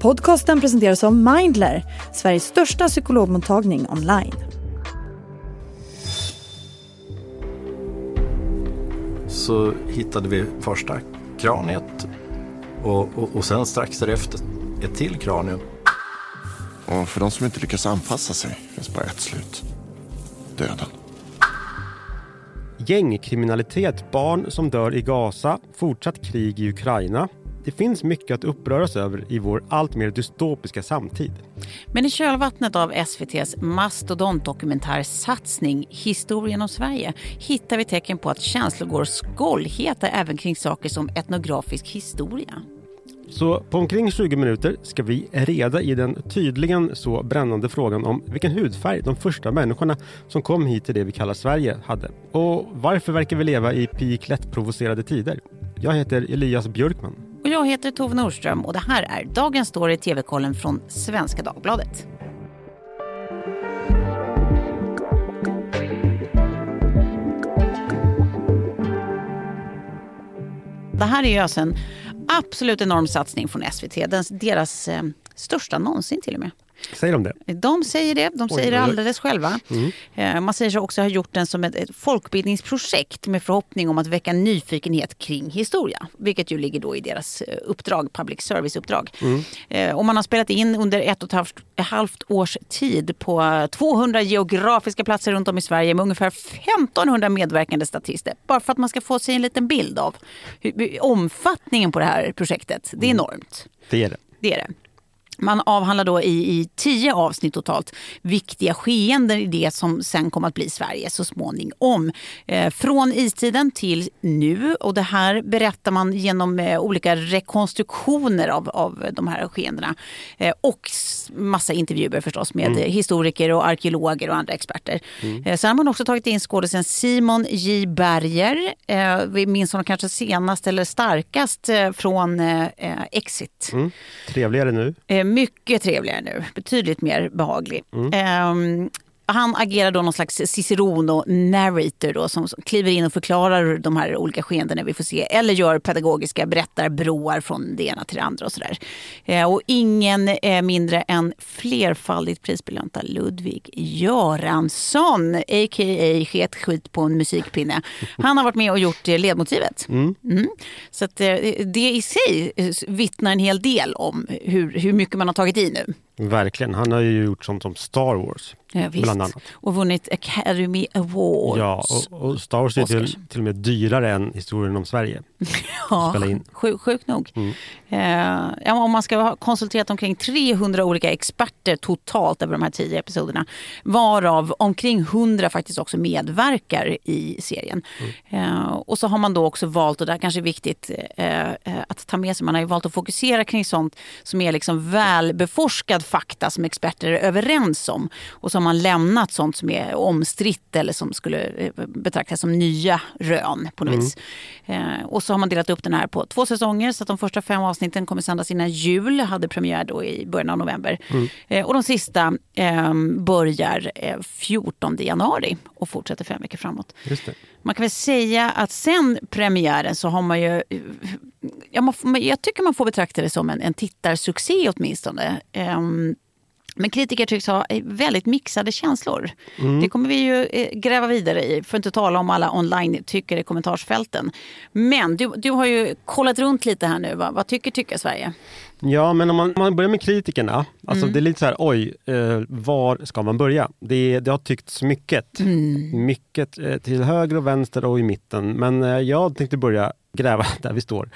Podcasten presenteras av Mindler, Sveriges största psykologmottagning online. Så hittade vi första kraniet och, och, och sen strax därefter ett till kranium. Och för de som inte lyckas anpassa sig finns bara ett slut. Döden. Gängkriminalitet, barn som dör i Gaza, fortsatt krig i Ukraina. Det finns mycket att uppröras över i vår allt mer dystopiska samtid. Men i kölvattnet av SVTs mastodontdokumentärsatsning Historien om Sverige hittar vi tecken på att känslor går skållheta även kring saker som etnografisk historia. Så på omkring 20 minuter ska vi reda i den tydligen så brännande frågan om vilken hudfärg de första människorna som kom hit till det vi kallar Sverige hade. Och varför verkar vi leva i peak lättprovocerade tider? Jag heter Elias Björkman. Och jag heter Tove Nordström och det här är Dagens Story TV-kollen från Svenska Dagbladet. Det här är ju alltså en absolut enorm satsning från SVT. Den, deras eh, största någonsin till och med. Säger de det? De säger det. De säger det alldeles själva. Mm. Man säger sig också ha gjort den som ett, folkbildningsprojekt med förhoppning om att väcka nyfikenhet kring historia. Vilket ju ligger då i deras eh, uppdrag, public service-uppdrag. Mm. Och man har spelat in under ett och ett halvt, ett halvt års tid på 200 geografiska platser runt om i Sverige med ungefär 1500 medverkande statister. Bara för att man ska få sig en liten bild av hur, omfattningen på det här projektet. Det är enormt. Det är det. Det är det. Man avhandlar då i, i tio avsnitt totalt viktiga skeenden i det som sen kommer att bli Sverige så småningom. Eh, från istiden till nu. Och det här berättar man genom eh, olika rekonstruktioner av, av de här skeendena. Eh, och massa intervjuer förstås med Mm. historiker och arkeologer och andra experter. Eh, sen har man också tagit in skådisen Simon J Berger. Eh, vi minns honom kanske senast eller starkast eh, från eh, Exit. Mm. Trevligare nu. Mycket trevligare nu, betydligt mer behaglig. Ehm, han agerar då någon slags Cicerono-narrator då, som som kliver in och förklarar de här olika skeendena vi får se. Eller gör pedagogiska berättarbroar från det ena till det andra och sådär. Eh, och ingen eh, mindre än flerfaldigt prisbelönta Ludvig Göransson, a.k.a. sket skit på en musikpinne. Han har varit med och gjort eh, ledmotivet. Mm. Så att, eh, det i sig eh, vittnar en hel del om hur, hur mycket man har tagit i nu. Verkligen. Han har ju gjort sånt som Star Wars. Ja. Bland annat. Och vunnit Academy Awards. Ja, och, och Star Wars är till, till och med dyrare än historien om Sverige. Ja, in. Sjuk, sjukt nog. Eh, ja, om man ska ha konsulterat omkring 300 olika experter totalt över de här tio episoderna. Varav omkring 100 faktiskt också medverkar i serien. Eh, och så har man då också valt, och det här kanske är viktigt eh, eh, att ta med sig, man har ju valt att fokusera kring sånt som är liksom välbeforskad fakta som experter är överens om. Och har man lämnat sånt som är omstritt eller som skulle eh, betraktas som nya rön på något vis. Eh, och så har man delat upp den här på två säsonger så att de första fem avsnitten kommer sändas innan jul. Hade premiär då i början av november. Eh, och de sista eh, börjar eh, 14 januari och fortsätter fem veckor framåt. Man kan väl säga att sen premiären så har man ju... Ja, man, jag tycker man får betrakta det som en, en tittarsuccé åtminstone. Ehm, men kritiker tycks ha eh, väldigt mixade känslor. Det kommer vi ju eh, gräva vidare i, för att inte tala om alla online-tyckare i kommentarsfälten. Men du, du har ju kollat runt lite här nu. Va? Vad tycker Tycka Sverige? Ja, men om man, om man börjar med kritikerna. Alltså Mm. Det är lite så här, oj, eh, var ska man börja? Det, det har tyckts mycket. Mm. Mycket eh, till höger och vänster och i mitten. Men eh, jag tänkte börja gräva där vi står.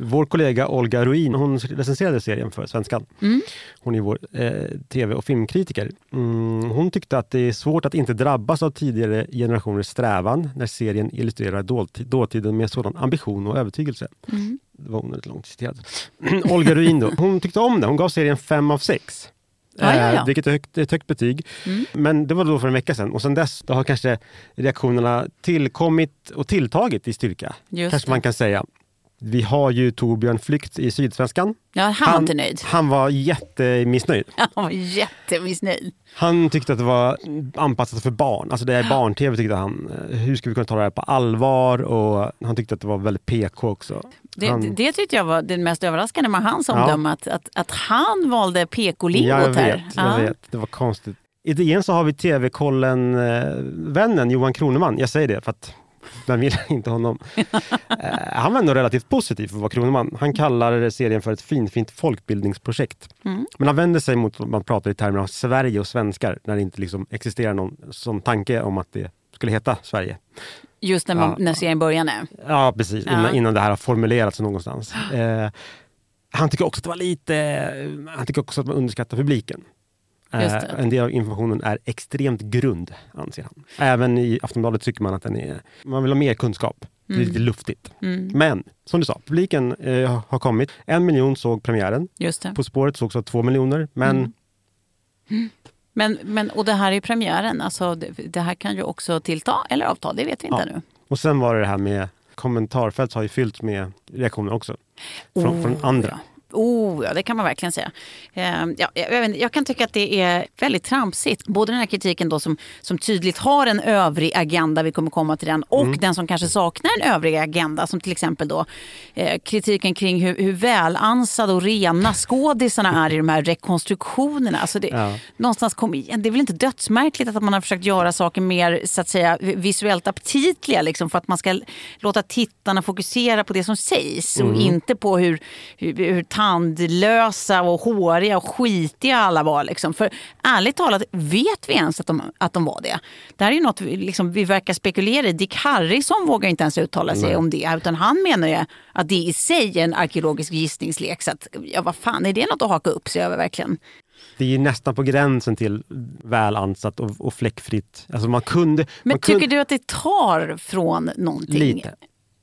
Vår kollega Olga Ruin, hon recenserade serien för Svenskan. Mm. Hon är vår eh, tv och filmkritiker. Mm, hon tyckte att det är svårt att inte drabbas av tidigare generationers strävan när serien illustrerar dåtid, dåtiden med sådan ambition och övertygelse. Mm. Det var onödigt långt citerat. Olga Ruin då, hon tyckte om det. Hon gav serien 5 av 6. Ja, ja, ja. vilket är högt, ett högt betyg. Mm. Men det var då för en vecka sedan och sedan dess har kanske reaktionerna tillkommit och tilltagit i styrka. Just kanske det. man kan säga. Vi har ju Torbjörn Flykt i Sydsvenskan. Ja, han var inte nöjd. Han var jättemissnöjd. Han var jättemissnöjd. Han tyckte att det var anpassat för barn. Alltså det är barn-tv tyckte han. Hur ska vi kunna ta det här på allvar? Och han tyckte att det var väldigt PK också. Det, han... det tyckte jag var det mest överraskande med hans omdöme, ja. att, att, att han valde PK-lingot ja, jag vet, här. Jag ja. vet, det var konstigt. I DN så har vi TV-kollen-vännen Johan Kroneman. Jag säger det för att vem vill inte honom? Eh, han var ändå relativt positiv för att vara Kroneman. Han kallar serien för ett finfint folkbildningsprojekt. Mm. Men han vänder sig mot att man pratar i termer av Sverige och svenskar när det inte liksom existerar någon sån tanke om att det skulle heta Sverige. Just när, man, ja. när serien började? Ja, precis. Ja. Innan, innan det här har formulerats någonstans. Eh, han tycker också att det var lite... Han tycker också att man underskattar publiken. Eh, en del av informationen är extremt grund, anser han. Även i Aftonbladet tycker man att den är... Man vill ha mer kunskap. Mm. Det är mm. lite luftigt. Mm. Men som du sa, publiken eh, har kommit. En miljon såg premiären. Just det. På spåret sågs av två miljoner. Men mm. Men, men, och det här är premiären, alltså det, det, här kan ju också tillta eller avta, det vet vi inte ja. nu. Och sen var det det här med kommentarfält har ju fyllts med reaktioner också. Från, oh, från andra. Ja. Oh, ja, det kan man verkligen säga. Eh, ja, jag, jag, kan tycka att det är väldigt tramsigt. Både den här kritiken då som, som tydligt har en övrig agenda, vi kommer komma till den, och mm. den som kanske saknar en övrig agenda. Som till exempel då eh, kritiken kring hur, hur välansade och rena skådisarna är i de här rekonstruktionerna. Alltså det, ja. någonstans kom, det är väl inte dödsmärkligt att man har försökt göra saker mer så att säga, visuellt aptitliga liksom, för att man ska låta tittarna fokusera på det som sägs mm. och inte på hur, hur, hur tandlösa och håriga och skitiga alla var. Liksom. För ärligt talat, vet vi ens att de, att de var det? Det här är ju något vi, liksom, vi verkar spekulera i. Dick Harrison vågar inte ens uttala sig Nej. om det. Utan han menar ju att det i sig är en arkeologisk gissningslek. Så att, ja, vad fan, är det något att haka upp sig över verkligen? det är nästan på gränsen till väl ansatt och, och fläckfritt. Alltså man kunde, Men man tycker kunde... du att det tar från någonting? Lite.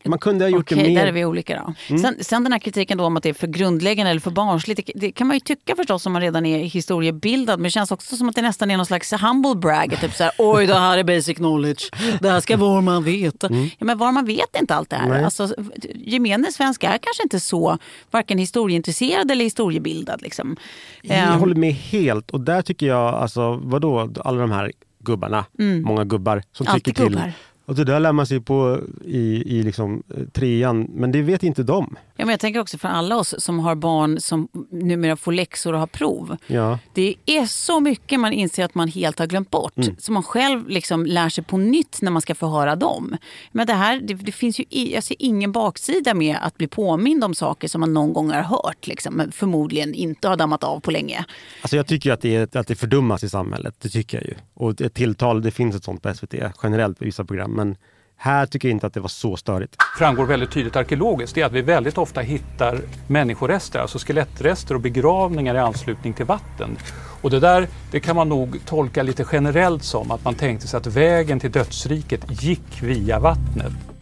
Man kunde ha gjort Okej, det mer. där är vi olika då. Mm. Sen, sen, den här kritiken då om att det är för grundläggande eller för barnsligt. Det, det, kan man ju tycka förstås om man redan är historiebildad. Men det känns också som att det nästan är någon slags humble brag. Typ så här, oj det här är basic knowledge. Det här ska var man veta. Mm. Ja, men var man vet inte allt det här. Alltså, gemene svensk är kanske inte så varken historieintresserad eller historiebildad. Liksom. Jag um, håller med helt. Och där tycker jag, alltså vadå, alla de här gubbarna, mm. många gubbar som Alltid tycker till. Gubbar. Och det där lär man sig på i, i liksom, eh, trean, men det vet inte de. Ja, men jag tänker också för alla oss som har barn som numera får läxor och har prov. Ja. Det är så mycket man inser att man helt har glömt bort. Mm. Så man själv liksom lär sig på nytt när man ska få höra dem. Men det här, det, det finns ju jag ser ingen baksida med att bli påmind om saker som man någon gång har hört. Liksom, men förmodligen inte har dammat av på länge. Alltså jag tycker att det, är, att det fördummas i samhället. Det tycker jag ju. Och ett tilltal, det finns ett sånt på SVT generellt på vissa program. Men här tycker jag inte att det var så störigt. framgår väldigt tydligt arkeologiskt är att vi väldigt ofta hittar människorester, alltså skelettrester och begravningar i anslutning till vatten. Och det där det kan man nog tolka lite generellt som att man tänkte sig att vägen till dödsriket gick via vattnet.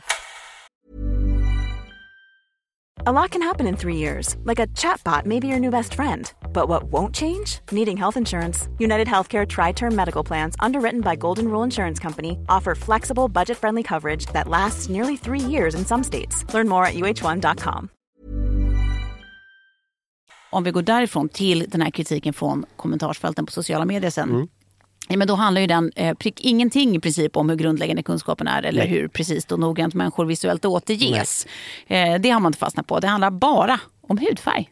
A lot can happen in three years, like a chatbot may be your new best friend. But what won't change? Needing health insurance. United Healthcare Tri Term Medical Plans, underwritten by Golden Rule Insurance Company, offer flexible, budget friendly coverage that lasts nearly three years in some states. Learn more at uh1.com. Om vi går därifrån till den här kritiken från kommentarsfälten på sociala medier sen. Mm. Ja, men då handlar ju den eh, prick ingenting i princip om hur grundläggande kunskapen är eller Nej. hur precis och noggrant människor visuellt återges. Eh, det har man inte fastnat på. Det handlar bara om hudfärg.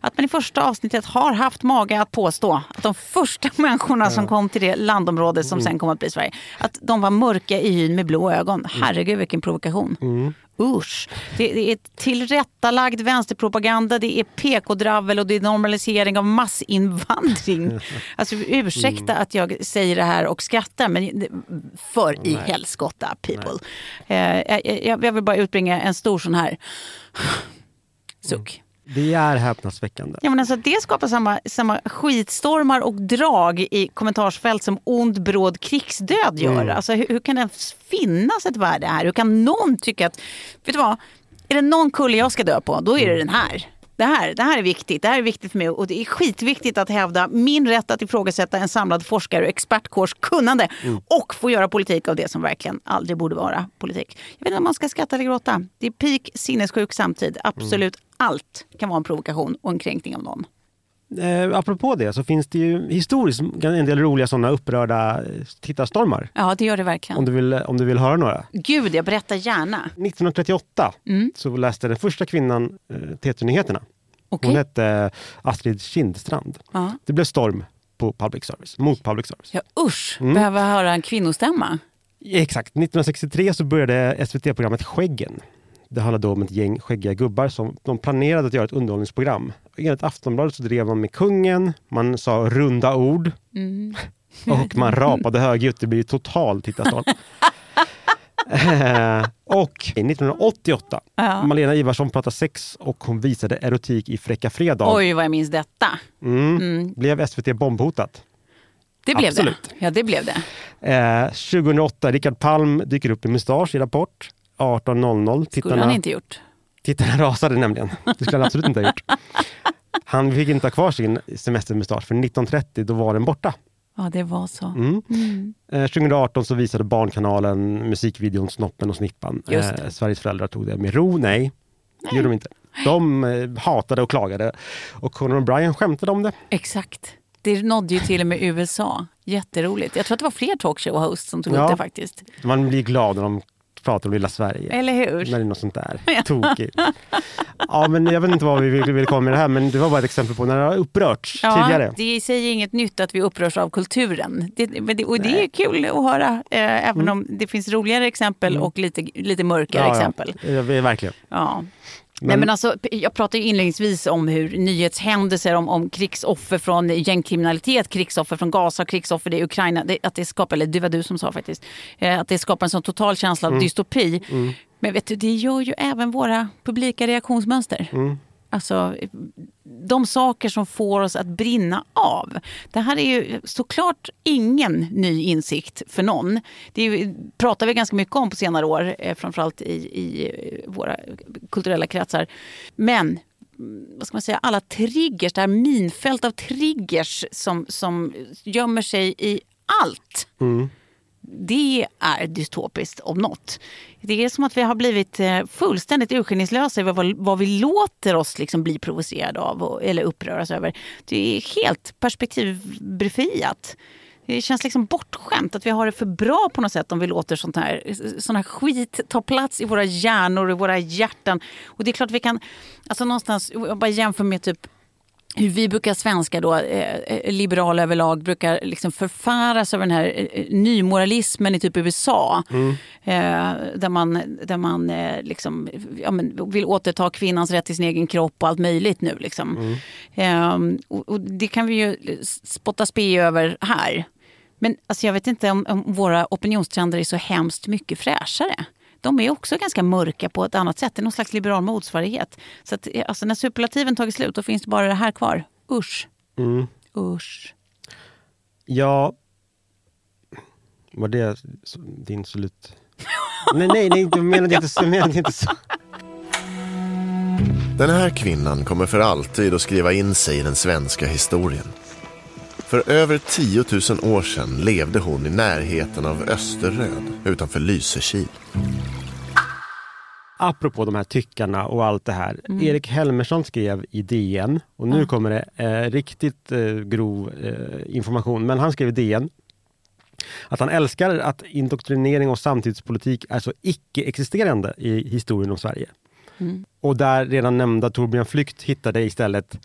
Att man i första avsnittet har haft mage att påstå att de första människorna ja. som kom till det landområde som mm. sen kom att bli Sverige, att de var mörka i hyn med blå ögon. Mm. Herregud vilken provokation. Mm. Usch. Det, det är tillrättalagd vänsterpropaganda, det är PK-dravel och det är normalisering av massinvandring. Alltså ursäkta mm. att jag säger det här och skrattar men för i helskotta people. Eh, jag, jag vill bara utbringa en stor sån här suck. Det är häpnadsväckande. Ja, men alltså, det skapar samma, samma skitstormar och drag i kommentarsfält som ond bråd krigsdöd gör. Mm. Alltså, hur, hur, kan det finnas ett värde här? Hur kan någon tycka att, vet du vad, är det någon kulle jag ska dö på, då är det mm. den här. Det här, det här är viktigt. Det här är viktigt för mig och det är skitviktigt att hävda min rätt att ifrågasätta en samlad forskare och expertkårs kunnande och få göra politik av det som verkligen aldrig borde vara politik. Jag vet inte om man ska skratta eller gråta. Det är peak sinnessjuk samtid. Absolut allt kan vara en provokation och en kränkning av någon. Eh, apropå det så finns det ju historiskt en del roliga sådana upprörda eh, tittarstormar. Ja, det gör det verkligen. Om du vill, om du vill höra några. Gud, jag berättar gärna. 1938 Mm. så läste den första kvinnan eh, TT-nyheterna. Okej. Hon hette Astrid Kindstrand. Ja. Det blev storm på public service, mot public service. Ja, usch, behöver höra en kvinnostämma. Exakt. 1963 så började SVT-programmet Skäggen. Det handlade då om ett gäng skäggiga gubbar som de planerade att göra ett underhållningsprogram. Enligt Aftonbladet så drev man med kungen, man sa runda ord och man rapade högljutt. Det blir ju total tittarstorm. Eh, och 1988, Malena Ivarsson pratade sex och hon visade erotik i Fräcka Fredag. Oj, vad jag minns detta. Mm. Blev SVT bombhotat. Det blev Absolut. det. Ja, det blev det. Eh, 2008, Rickard Palm dyker upp i mustasch i Rapport. 18.00. Skulle han inte gjort. Tittarna rasade nämligen. Det skulle han absolut inte ha gjort. Han fick inte ha kvar sin semestermustasch för 1930 då var den borta. Ja, det var så. Mm. Eh, 2018 så visade Barnkanalen musikvideon Snoppen och Snippan. Eh, Sveriges föräldrar tog det med ro. Nej, det gjorde de inte. De eh, hatade och klagade och Conan O'Brien skämtade om det. Exakt. Det nådde ju till och med USA. Jätteroligt. Jag tror att det var fler talkshow-hosts som tog Ja. upp det faktiskt. Man blir glad när de pratar om lilla Sverige. Eller hur? Är något sånt där tokigt. Ja, men jag vet inte vad vi vill, vill komma med det här, men det var bara ett exempel på när det har upprörts tidigare. det är i sig inget nytt att vi upprörs av kulturen. Det, det, och det är kul att höra, eh, även om det finns roligare exempel och lite, lite mörkare Mm. Ja, exempel. Ja, ja, verkligen. Ja. Nej, Men- men alltså, jag pratade ju inledningsvis om hur nyhetshändelser om, om krigsoffer från gängkriminalitet, krigsoffer från Gaza, krigsoffer i Ukraina, det, att det skapar, eller det var du som sa faktiskt, eh, att det skapar en sån total känsla av dystopi. Men vet du, det gör ju även våra publika reaktionsmönster. Alltså, de saker som får oss att brinna av. Det här är ju såklart ingen ny insikt för någon. Det ju, pratar vi ganska mycket om på senare år, eh, framförallt i, i eh, våra kulturella kretsar. Men mm, vad ska man säga, alla triggers, det här minfält av triggers som, som gömmer sig i allt. Mm. Det är dystopiskt om något. Det är som att vi har blivit eh, fullständigt urskillningslösa i vad, vad vi låter oss liksom bli provocerade av och, eller uppröras över. Det är helt perspektivbefriat. Det känns liksom bortskämt att vi har det för bra på något sätt om vi låter sånt här, sån här skit ta plats i våra hjärnor och våra hjärtan. Och det är klart vi kan, alltså någonstans, jag bara jämför med typ hur vi brukar svenskar då, eh, eh, liberala överlag, brukar liksom förfäras över den här eh, nymoralismen i typ USA. Eh, där man, där man eh, liksom, ja, men vill återta kvinnans rätt till sin egen kropp och allt möjligt nu. Liksom. Eh, och, och det kan vi ju spotta spe över här. Men alltså, jag vet inte om, om våra opinionstrender är så hemskt mycket fräschare. De är också ganska mörka på ett annat sätt. Det är någon slags liberal motsvarighet. Så att, eh, alltså, när superlativen tagit slut, då finns det bara det här kvar. Usch. Usch. Ja, var det din slut? nej, nej, nej, du menade inte så. jag Menade inte så. Den här kvinnan kommer för alltid att skriva in sig i den svenska historien. För över 10 000 år sedan levde hon i närheten av Österröd utanför Lysekil. Apropå de här tyckarna och allt det här. Erik Helmersson skrev i DN och nu kommer det eh, riktigt eh, grov eh, information. Men han skrev i DN att han älskar att indoktrinering och samtidspolitik är så icke-existerande i historien om Sverige. Och där redan nämnda Torbjörn Flykt hittade istället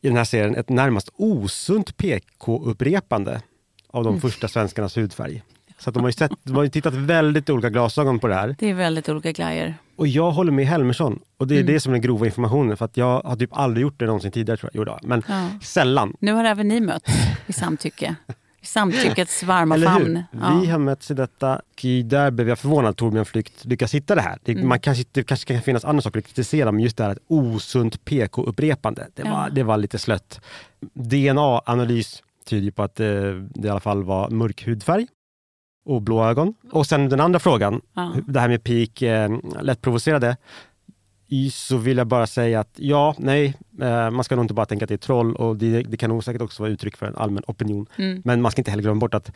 i den här serien ett närmast osunt PK-upprepande av de första svenskarnas hudfärg. Så de har ju, sett, de har tittat väldigt olika glasögon på det här. Det är väldigt olika glajjor. Och jag håller med Helmersson. Och det är Mm. det som är den grova informationen. För att jag har typ aldrig gjort det någonsin tidigare tror jag. Jo, då, men Ja. sällan. Nu har även ni mötts i samtycke. I samtyckets varma Eller famn. Ja. Vi har mötts i detta. Och där blev jag förvånad att Torbjörn Flykt lyckas hitta det här. Det, Mm. man kanske, det kanske kan finnas andra saker att kritisera, men just det här osunt PK-upprepande. Det, var, Ja. det var lite slött. DNA-analys tyder ju på att det, det i alla fall var mörk hudfärg och blå ögon. Och sen den andra frågan, Ja. det här med peak, eh, lättprovocerade. så vill jag bara säga att ja, nej, eh, man ska nog inte bara tänka att det är troll och det, det kan nog säkert också vara uttryck för en allmän opinion. Mm. Men man ska inte heller glömma bort att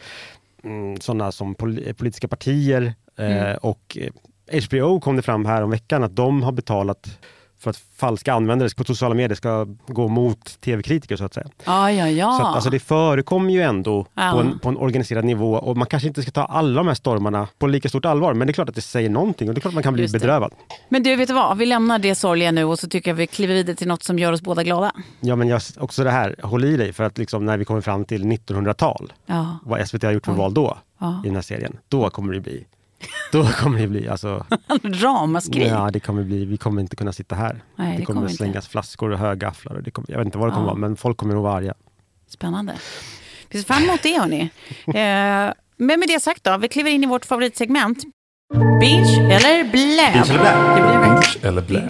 mm, sådana som pol politiska partier eh, Mm. och eh, HBO kom det fram här om veckan att de har betalat för att falska användare på sociala medier ska gå mot tv-kritiker så att säga. Ja, ja, ja. Så att, alltså det förekommer ju ändå Ja. på, en, på en organiserad nivå och man kanske inte ska ta alla de här stormarna på lika stort allvar. Men det är klart att det säger någonting och det är klart att man kan bli bedrövad. Men du, vet du vad? Vi lämnar det sorgliga nu och så tycker jag vi kliver vidare till något som gör oss båda glada. Ja men jag, också det här, håll i dig för att liksom när vi kommer fram till 1900-tal, Ja. vad SVT har gjort för val då i den här serien, då kommer det bli då kommer det bli, alltså, Ramaskri. ja, det kommer bli, vi kommer inte kunna sitta här. Nej, det det kommer kommer att inte. slängas flaskor och högafflar. Och det kommer, jag vet inte vad det kommer Ja. vara, men folk kommer nog vara arga. Spännande. Vi ser fram emot det hörni. Eh, men med det sagt då, vi kliver in i vårt favoritsegment. Binge eller blä? Binge eller blä? Verkligen. Eller blä.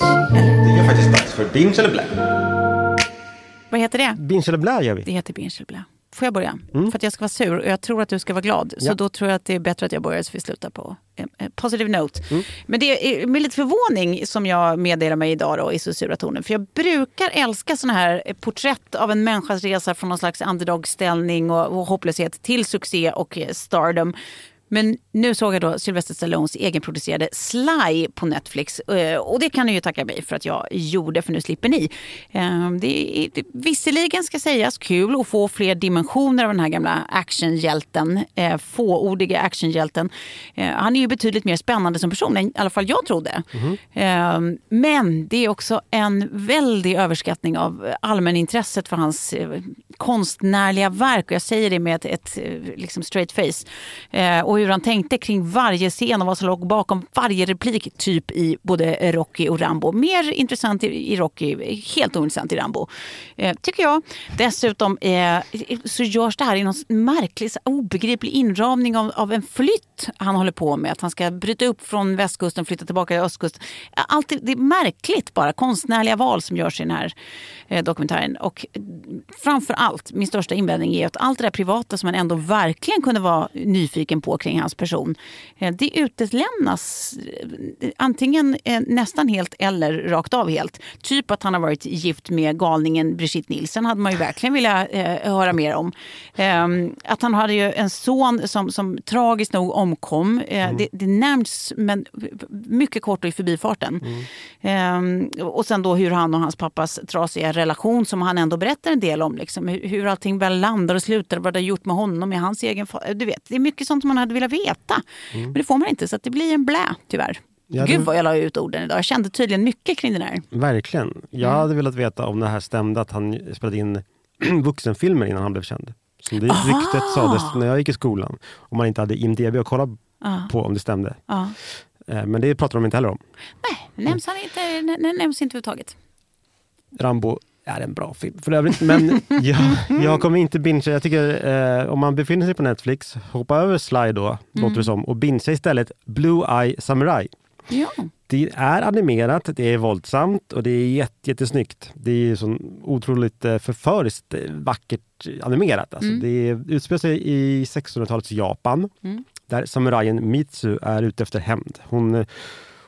Det är faktiskt dags för binge eller blä. Vad heter det? Binge eller blä gör vi. Det heter binge eller blä. Får jag börja? För att jag ska vara sur och jag tror att du ska vara glad. Så Ja. då tror jag att det är bättre att jag börjar så vi slutar på en en positive note. Men det är med lite förvåning som jag meddelar mig idag då i så sura tonen. För jag brukar älska såna här porträtt av en människas resa från någon slags underdog-ställning och, och hopplöshet till succé och eh, stardom. Men nu såg jag då Sylvester Stallones egenproducerade Sly på Netflix. Eh, Och det kan ni ju tacka mig för att jag gjorde, för nu slipper ni. Eh, Det är visserligen ska sägas kul att få fler dimensioner av den här gamla actionhjälten. eh, Fåordiga actionhjälten. Eh, Han är ju betydligt mer spännande som person än i alla fall jag trodde. Eh, Men det är också en väldig överskattning av allmänintresset för hans konstnärliga verk. Och jag säger det med ett, ett liksom straight face. Eh, och hur han tänkte kring varje scen och vad som låg bakom varje replik. Typ i både Rocky och Rambo. Mer intressant i, Rocky, helt ointressant i Rambo. Eh, tycker jag. Dessutom eh, så görs det här i någon märklig, obegriplig inramning av, av en flytt han håller på med. Att han ska bryta upp från västkusten och flytta tillbaka till östkusten. Allt, det- är märkligt bara. Konstnärliga val som görs i den här eh, dokumentären. Och framför allt, min största invändning är att allt det där privata som man ändå verkligen kunde vara nyfiken på kring hans person. eh, Det utelämnas eh, antingen eh, nästan helt eller rakt av helt. Typ att han har varit gift med galningen Brigitte Nielsen hade man ju verkligen velat höra mer om. Eh, att han hade ju en son som, som tragiskt nog omkom. Eh, det, det nämns men mycket kort och i förbifarten. Eh, och sen då hur han och hans pappas trasiga relation som han ändå berättar en del om. Liksom, hur, allting väl landar och slutar, vad det har gjort med honom, med hans egen. Du vet, det är mycket sånt man hade velat veta. Men det får man inte, så att det blir en blä tyvärr. Ja, det- Gud vad jag la ut orden idag. Jag kände tydligen mycket kring den här. Verkligen. Jag Mm. hade velat veta om det här stämde att han spelade in vuxenfilmer innan han blev känd. Som det Aha. ryktet sades när jag gick i skolan. Om man inte hade IMDB att kolla Ja. på om det stämde. Ja. Eh, Men det pratar de inte heller om. Nej, nämns han inte, nämns inte överhuvudtaget. Rambo är en bra film för övrigt. Men jag, jag kommer inte bingea. Jag tycker eh, om man befinner sig på Netflix, hoppa över Sly då, Mm. låter det som, och bingea istället Blue Eye Samurai. Ja. Det är animerat, det är våldsamt och det är jätte, jättesnyggt. Det är så otroligt eh, förföriskt eh, vackert animerat. Alltså, Mm. Det utspelar sig i 1600-talets Japan Mm. där samurajen Mitsu är ute efter hämnd. Hon, eh,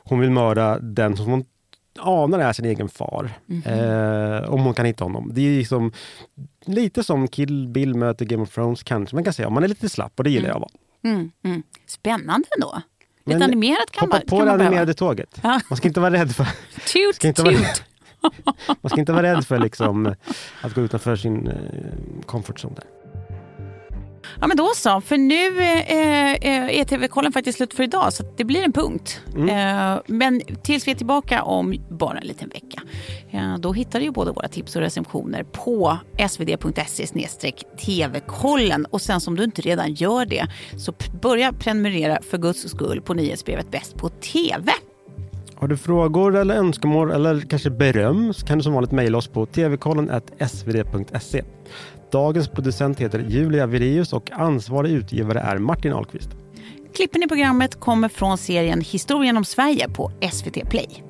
hon vill mörda den som hon anar är sin egen far. Mhm. Eh, om hon kan hitta honom. Det är liksom lite som Kill Bill möter Game of Thrones kanske man kan säga. Om man är lite slapp och det gillar jag att vara. Mm, mm. Spännande ändå. Lite Men animerat kan Hoppa man, på kan det behöva. animerade tåget. Ja. Man ska inte vara rädd för Toot, ska inte vara- toot. Man ska inte vara rädd för liksom, att gå utanför sin eh, comfort zone. Där. Ja men då så, för nu eh, eh, är TV-kollen faktiskt slut för idag så det blir en punkt. Mm. Eh, men tills vi är tillbaka om bara en liten vecka. Eh, då hittar du ju både våra tips och recensioner på svd.se tv-kollen. Och sen som du inte redan gör det så börja prenumerera för guds skull på nyhetsbrevet Bäst på TV. Har du frågor eller önskemål eller kanske beröm så kan du som vanligt mejla oss på tvkollen.svd.se. Dagens producent heter Julia Vireus och ansvarig utgivare är Martin Ahlqvist. Klippen i programmet kommer från serien Historien om Sverige på SVT Play.